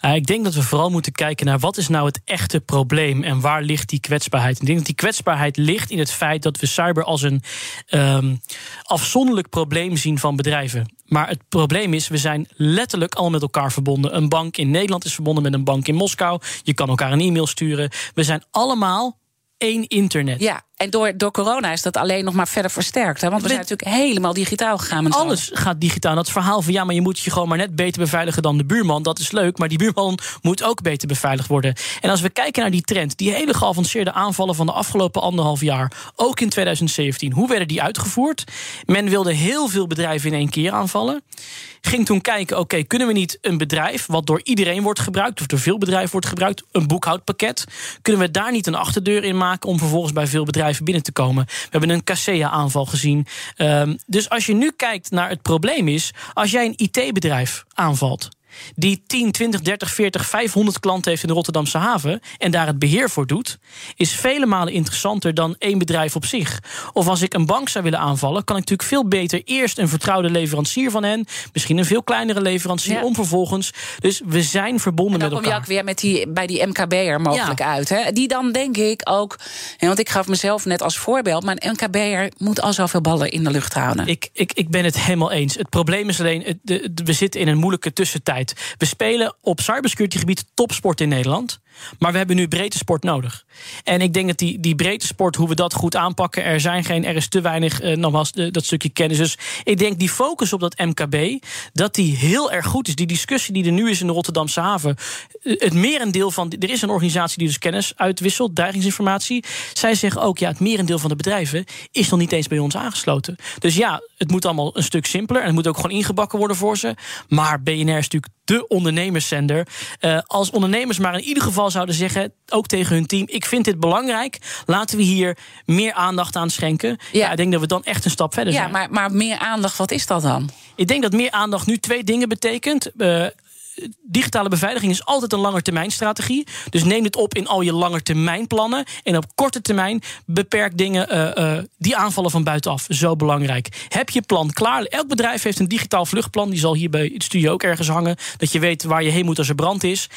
Ik denk dat we vooral moeten kijken naar wat is nou het echte probleem en waar ligt die kwetsbaarheid. Ik denk dat die kwetsbaarheid ligt in het feit dat we cyber als een um, afzonderlijk probleem zien van bedrijven. Maar het probleem is, we zijn letterlijk al met elkaar verbonden. Een bank in Nederland is verbonden met een bank in Moskou. Je kan elkaar een e-mail sturen. We zijn allemaal één internet. Ja, en door, door corona is dat alleen nog maar verder versterkt. Hè? Want we zijn natuurlijk helemaal digitaal gegaan. Met alles gaat digitaal. Dat verhaal van ja, maar je moet je gewoon maar net beter beveiligen dan de buurman. Dat is leuk, maar die buurman moet ook beter beveiligd worden. En als we kijken naar die trend, die hele geavanceerde aanvallen van de afgelopen anderhalf jaar, ook in 2017, hoe werden die uitgevoerd? Men wilde heel veel bedrijven in één keer aanvallen. Ging toen kijken, oké, kunnen we niet een bedrijf wat door iedereen wordt gebruikt, of door veel bedrijven wordt gebruikt, een boekhoudpakket, kunnen we daar niet een achterdeur in maken om vervolgens bij veel bedrijven binnen te komen. We hebben een Casea-aanval gezien. Um, dus als je nu kijkt naar het probleem is, als jij een IT-bedrijf aanvalt die 10, 20, 30, 40, 500 klanten heeft in de Rotterdamse haven en daar het beheer voor doet, is vele malen interessanter dan één bedrijf op zich. Of als ik een bank zou willen aanvallen, kan ik natuurlijk veel beter eerst een vertrouwde leverancier van hen, misschien een veel kleinere leverancier, ja. om vervolgens. Dus we zijn verbonden met elkaar. Dan kom je ook weer met die, bij die MKB'er mogelijk ja. uit. Hè? Die dan denk ik ook, want ik gaf mezelf net als voorbeeld, maar een MKB'er moet al zoveel ballen in de lucht houden. Ik, ik, ik ben het helemaal eens. Het probleem is alleen, het, de, de, we zitten in een moeilijke tussentijd. We spelen op cybersecurity gebied topsport in Nederland. Maar we hebben nu breedte sport nodig. En ik denk dat die, die breedte sport, hoe we dat goed aanpakken, er zijn geen, er is te weinig, eh, nogmaals, de, dat stukje kennis. Dus ik denk die focus op dat MKB, dat die heel erg goed is. Die discussie die er nu is in de Rotterdamse haven. Eh, het merendeel van, er is een organisatie die dus kennis uitwisselt, dreigingsinformatie. Zij zeggen ook, ja, het merendeel van de bedrijven is nog niet eens bij ons aangesloten. Dus ja, het moet allemaal een stuk simpeler en het moet ook gewoon ingebakken worden voor ze. Maar BNR is natuurlijk de ondernemerszender. Uh, als ondernemers maar in ieder geval zouden zeggen, ook tegen hun team: ik vind dit belangrijk. Laten we hier meer aandacht aan schenken. Ja, ja ik denk dat we dan echt een stap verder ja, zijn. Ja, maar, maar meer aandacht, wat is dat dan? Ik denk dat meer aandacht nu twee dingen betekent. Uh, digitale beveiliging is altijd een langetermijnstrategie. Dus neem het op in al je langetermijnplannen. En op korte termijn beperk dingen uh, uh, die aanvallen van buitenaf. Zo belangrijk. Heb je plan klaar? Elk bedrijf heeft een digitaal vluchtplan. Die zal hier bij het studio ook ergens hangen. Dat je weet waar je heen moet als er brand is.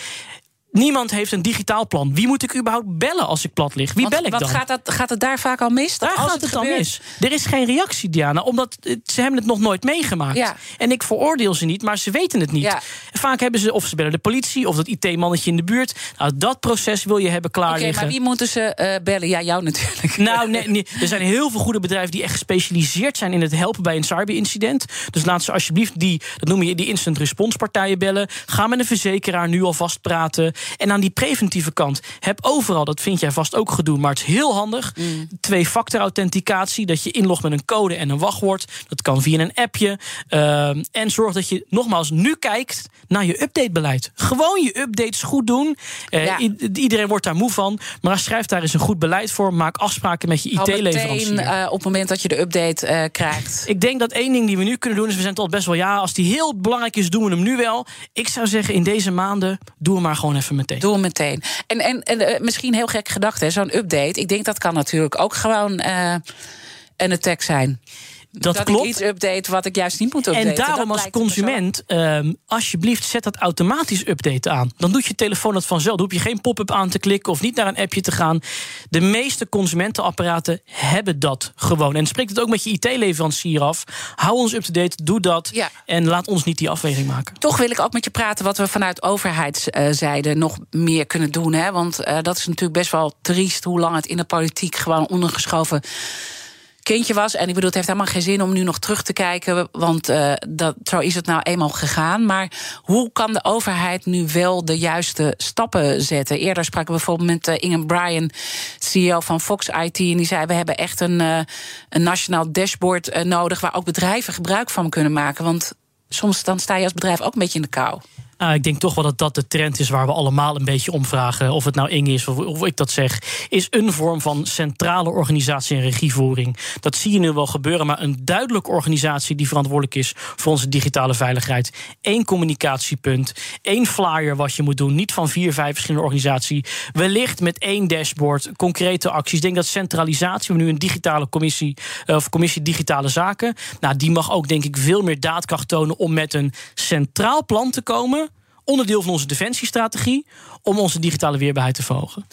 Niemand heeft een digitaal plan. Wie moet ik überhaupt bellen als ik plat lig? Wie Want, bel ik wat dan? Gaat, dat, gaat het daar vaak al mis? Daar als gaat het, het dan mis. Er is geen reactie, Diana, omdat ze hebben het nog nooit meegemaakt. Ja. En ik veroordeel ze niet, maar ze weten het niet. Ja. Vaak hebben ze, of ze bellen de politie, of dat IT-mannetje in de buurt. Nou, dat proces wil je hebben klaar Oké, liggen. maar wie moeten ze uh, bellen? Ja, jou natuurlijk. Nou, nee, nee, er zijn heel veel goede bedrijven die echt gespecialiseerd zijn in het helpen bij een cyberincident. Dus laat ze alsjeblieft die, dat noem je die instant response partijen bellen. Ga met een verzekeraar nu alvast praten. En aan die preventieve kant. Heb overal, dat vind jij vast ook gedoe, maar het is heel handig. Mm. Twee-factor authenticatie, dat je inlogt met een code en een wachtwoord. Dat kan via een appje. Uh, en zorg dat je nogmaals nu kijkt naar je updatebeleid. Gewoon je updates goed doen. Uh, ja. iedereen wordt daar moe van. Maar schrijf daar eens een goed beleid voor. Maak afspraken met je IT-leverancier. Uh, op het moment dat je de update uh, krijgt. Ik denk dat één ding die we nu kunnen doen is, we zijn tot best wel ja, als die heel belangrijk is, doen we hem nu wel. Ik zou zeggen, in deze maanden, doe hem maar gewoon even meteen. Doe meteen. En, en, en uh, misschien heel gek gedacht, zo'n update. Ik denk dat kan natuurlijk ook gewoon uh, een attack zijn. Dat, dat klopt. ik iets update wat ik juist niet moet updaten. En daarom als consument, ehm, alsjeblieft, zet dat automatisch update aan. Dan doet je telefoon dat vanzelf. Dan hoef je geen pop-up aan te klikken of niet naar een appje te gaan. De meeste consumentenapparaten hebben dat gewoon. En spreek het ook met je IT-leverancier af. Hou ons up-to-date, doe dat. Ja. En laat ons niet die afweging maken. Toch wil ik ook met je praten wat we vanuit overheidszijde nog meer kunnen doen. Hè? Want eh, dat is natuurlijk best wel triest hoe lang het in de politiek gewoon ondergeschoven kindje was. En ik bedoel, het heeft helemaal geen zin om nu nog terug te kijken. Want eh, dat, zo is het nou eenmaal gegaan. Maar hoe kan de overheid nu wel de juiste stappen zetten? Eerder spraken we bijvoorbeeld met uh, Inge Bryan, CEO van Fox IT. En die zei: We hebben echt een, uh, een nationaal dashboard nodig. waar ook bedrijven gebruik van kunnen maken. Want soms dan sta je als bedrijf ook een beetje in de kou. Nou, ik denk toch wel dat dat de trend is waar we allemaal een beetje om vragen. Of het nou Inge is of, ik dat zeg. Is een vorm van centrale organisatie en regievoering. Dat zie je nu wel gebeuren. Maar een duidelijke organisatie die verantwoordelijk is voor onze digitale veiligheid. Eén communicatiepunt. één flyer wat je moet doen. Niet van vier, vijf verschillende organisaties. Wellicht met één dashboard. Concrete acties. Ik denk dat centralisatie. We nu een digitale commissie. Of commissie digitale zaken. Nou, die mag ook denk ik veel meer daadkracht tonen. om met een centraal plan te komen onderdeel van onze defensiestrategie om onze digitale weerbaarheid te verhogen.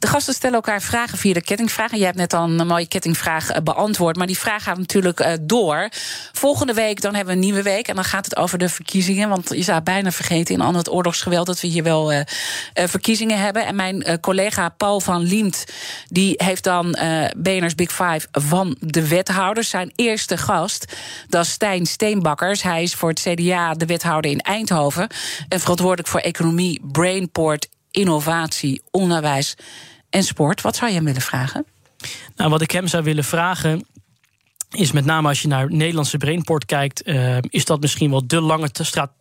De gasten stellen elkaar vragen via de kettingvraag. En jij hebt net al een mooie kettingvraag beantwoord. Maar die vraag gaat natuurlijk door. Volgende week dan hebben we een nieuwe week. En dan gaat het over de verkiezingen. Want je zou bijna vergeten in al het oorlogsgeweld... dat we hier wel verkiezingen hebben. En mijn collega Paul van Liemt... die heeft dan BNR's Big Five van de wethouders. Zijn eerste gast, dat is Stijn Steenbakkers. Hij is voor het CDA de wethouder in Eindhoven. En verantwoordelijk voor economie, brainport, innovatie, onderwijs en sport. Wat zou je hem willen vragen? Nou, wat ik hem zou willen vragen. Is met name als je naar Nederlandse Brainport kijkt, uh, is dat misschien wel de lange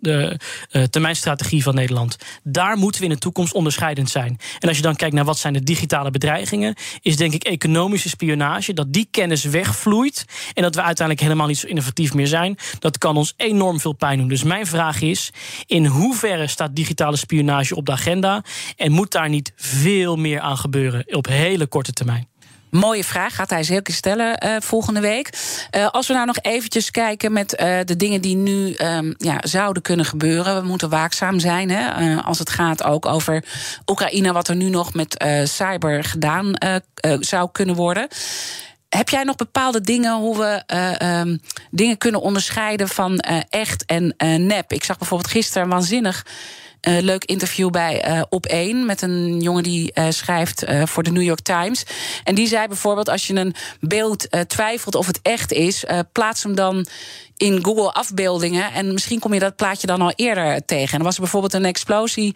uh, termijn strategie van Nederland. Daar moeten we in de toekomst onderscheidend zijn. En als je dan kijkt naar wat zijn de digitale bedreigingen, is denk ik economische spionage, dat die kennis wegvloeit en dat we uiteindelijk helemaal niet zo innovatief meer zijn. Dat kan ons enorm veel pijn doen. Dus mijn vraag is: in hoeverre staat digitale spionage op de agenda en moet daar niet veel meer aan gebeuren op hele korte termijn? Mooie vraag, gaat hij zeker stellen uh, volgende week. Uh, als we nou nog eventjes kijken met uh, de dingen die nu um, ja, zouden kunnen gebeuren. We moeten waakzaam zijn hè, als het gaat ook over Oekraïne... wat er nu nog met cyber gedaan zou kunnen worden. Heb jij nog bepaalde dingen hoe we um, dingen kunnen onderscheiden van echt en nep? Ik zag bijvoorbeeld gisteren waanzinnig... Uh, leuk interview bij uh, Op 1 met een jongen die uh, schrijft voor de New York Times. En die zei bijvoorbeeld: als je een beeld twijfelt of het echt is, plaats hem dan in Google afbeeldingen. En misschien kom je dat plaatje dan al eerder tegen. En er was er bijvoorbeeld een explosie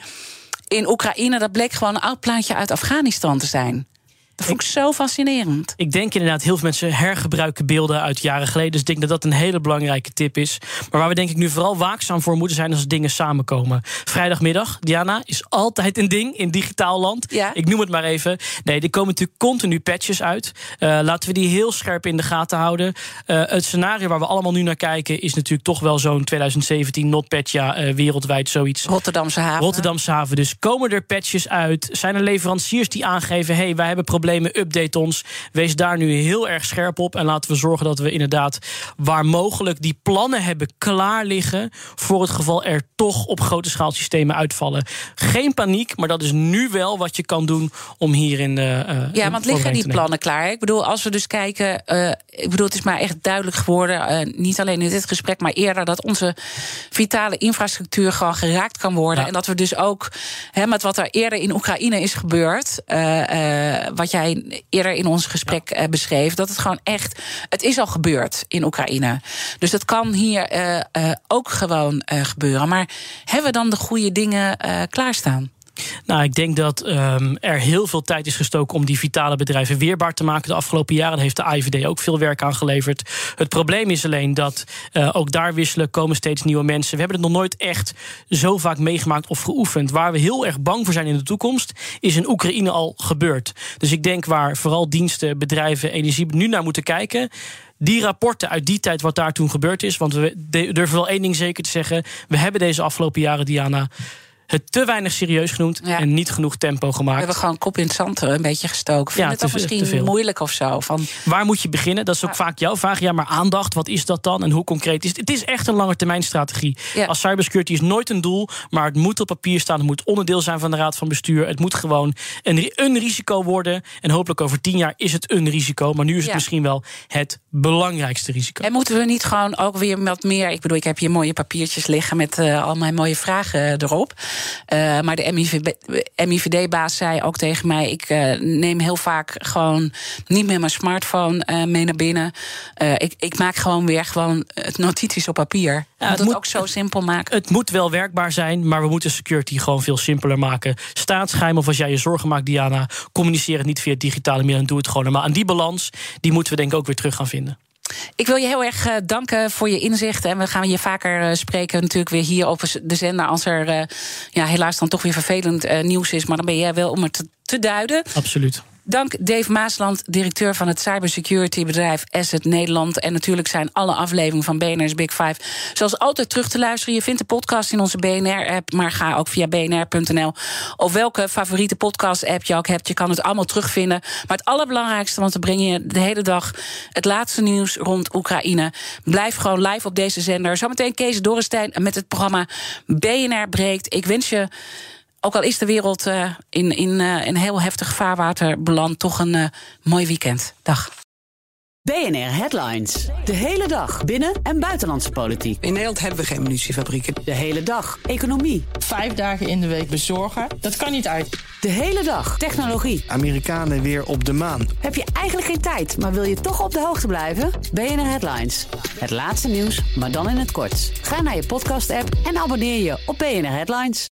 in Oekraïne. Dat bleek gewoon een oud plaatje uit Afghanistan te zijn. Dat vond ik, ik zo fascinerend. Ik denk inderdaad, heel veel mensen hergebruiken beelden uit jaren geleden. Dus ik denk dat dat een hele belangrijke tip is. Maar waar we denk ik nu vooral waakzaam voor moeten zijn als dingen samenkomen. Vrijdagmiddag, Diana, is altijd een ding in digitaal land. Ja. Ik noem het maar even. Nee, er komen natuurlijk continu patches uit. Uh, laten we die heel scherp in de gaten houden. Uh, het scenario waar we allemaal nu naar kijken is natuurlijk toch wel zo'n 2017 NotPetya uh, wereldwijd zoiets. Rotterdamse haven. Rotterdamse haven. Dus komen er patches uit? Zijn er leveranciers die aangeven: hé, hey, wij hebben problemen, update ons. Wees daar nu heel erg scherp op. En laten we zorgen dat we inderdaad waar mogelijk die plannen hebben klaar liggen. voor het geval er toch op grote schaal systemen uitvallen. Geen paniek, maar dat is nu wel wat je kan doen om hierin. Uh, ja, want liggen die plannen klaar? Ik bedoel, als we dus kijken. Uh, ik bedoel, het is maar echt duidelijk geworden. Uh, niet alleen in dit gesprek, maar eerder dat onze vitale infrastructuur gewoon geraakt kan worden. Ja. En dat we dus ook hè, met wat er eerder in Oekraïne is gebeurd. wat jij eerder in ons gesprek ja. beschreef. Dat het gewoon echt. Het is al gebeurd in Oekraïne. Dus dat kan hier ook gewoon gebeuren. Maar hebben we dan de goede dingen klaarstaan? Nou, ik denk dat um, er heel veel tijd is gestoken om die vitale bedrijven weerbaar te maken de afgelopen jaren. Heeft de AIVD ook veel werk aan geleverd. Het probleem is alleen dat uh, ook daar wisselen, komen steeds nieuwe mensen. We hebben het nog nooit echt zo vaak meegemaakt of geoefend. Waar we heel erg bang voor zijn in de toekomst, is in Oekraïne al gebeurd. Dus ik denk waar vooral diensten, bedrijven, energie nu naar moeten kijken die rapporten uit die tijd, wat daar toen gebeurd is. Want we durven wel één ding zeker te zeggen. We hebben deze afgelopen jaren, Diana het te weinig serieus genoemd en niet genoeg tempo gemaakt. We hebben gewoon kop in het zand een beetje gestoken. Vind Ja, het ook misschien moeilijk of zo? Van, Waar moet je beginnen? Dat is ook vaak jouw vraag. Ja, maar aandacht, wat is dat dan? En hoe concreet is het? Het is echt een langetermijnstrategie. Ja. Als cybersecurity is nooit een doel, maar het moet op papier staan. Het moet onderdeel zijn van de raad van bestuur. Het moet gewoon een, een risico worden. En hopelijk over tien jaar is het een risico. Maar nu is het misschien wel het belangrijkste risico. En moeten we niet gewoon ook weer wat meer. Ik bedoel, ik heb hier mooie papiertjes liggen met eh, al mijn mooie vragen erop. Eh, maar de MIVD-baas zei ook tegen mij: ik eh, neem heel vaak gewoon niet meer mijn smartphone eh, mee naar binnen. Eh, ik, ik maak gewoon weer gewoon het notities op papier. Ja, het het moet ook zo simpel maken. Het moet wel werkbaar zijn, maar we moeten security gewoon veel simpeler maken. Staatsgeheim of als jij je zorgen maakt, Diana, communiceer het niet via het digitale middel en doe het gewoon. Maar aan die balans, die moeten we denk ik ook weer terug gaan vinden. Ik wil je heel erg eh, danken voor je inzicht. En we gaan je vaker eh, spreken, natuurlijk weer hier op de zender. Als er eh, ja, helaas dan toch weer vervelend nieuws is. Maar dan ben jij wel om het te duiden. Absoluut. Dank Dave Maasland, directeur van het cybersecurity bedrijf Asset Nederland. En natuurlijk zijn alle afleveringen van BNR's Big Five zoals altijd terug te luisteren. Je vindt de podcast in onze BNR-app, maar ga ook via bnr.nl. Of welke favoriete podcast-app je ook hebt. Je kan het allemaal terugvinden. Maar het allerbelangrijkste, want dan breng je de hele dag het laatste nieuws rond Oekraïne. Blijf gewoon live op deze zender. Zometeen Kees Dorrestein met het programma BNR Breekt. Ik wens je ook al is de wereld eh, in, in eh, een heel heftig vaarwater beland, toch een eh, mooi weekend. Dag. BNR Headlines. De hele dag binnen- en buitenlandse politiek. In Nederland hebben we geen munitiefabrieken. De hele dag economie. Vijf dagen in de week bezorgen, dat kan niet uit. De hele dag technologie. Amerikanen weer op de maan. Heb je eigenlijk geen tijd, maar wil je toch op de hoogte blijven? BNR Headlines. Het laatste nieuws, maar dan in het kort. Ga naar je podcast-app en abonneer je op BNR Headlines.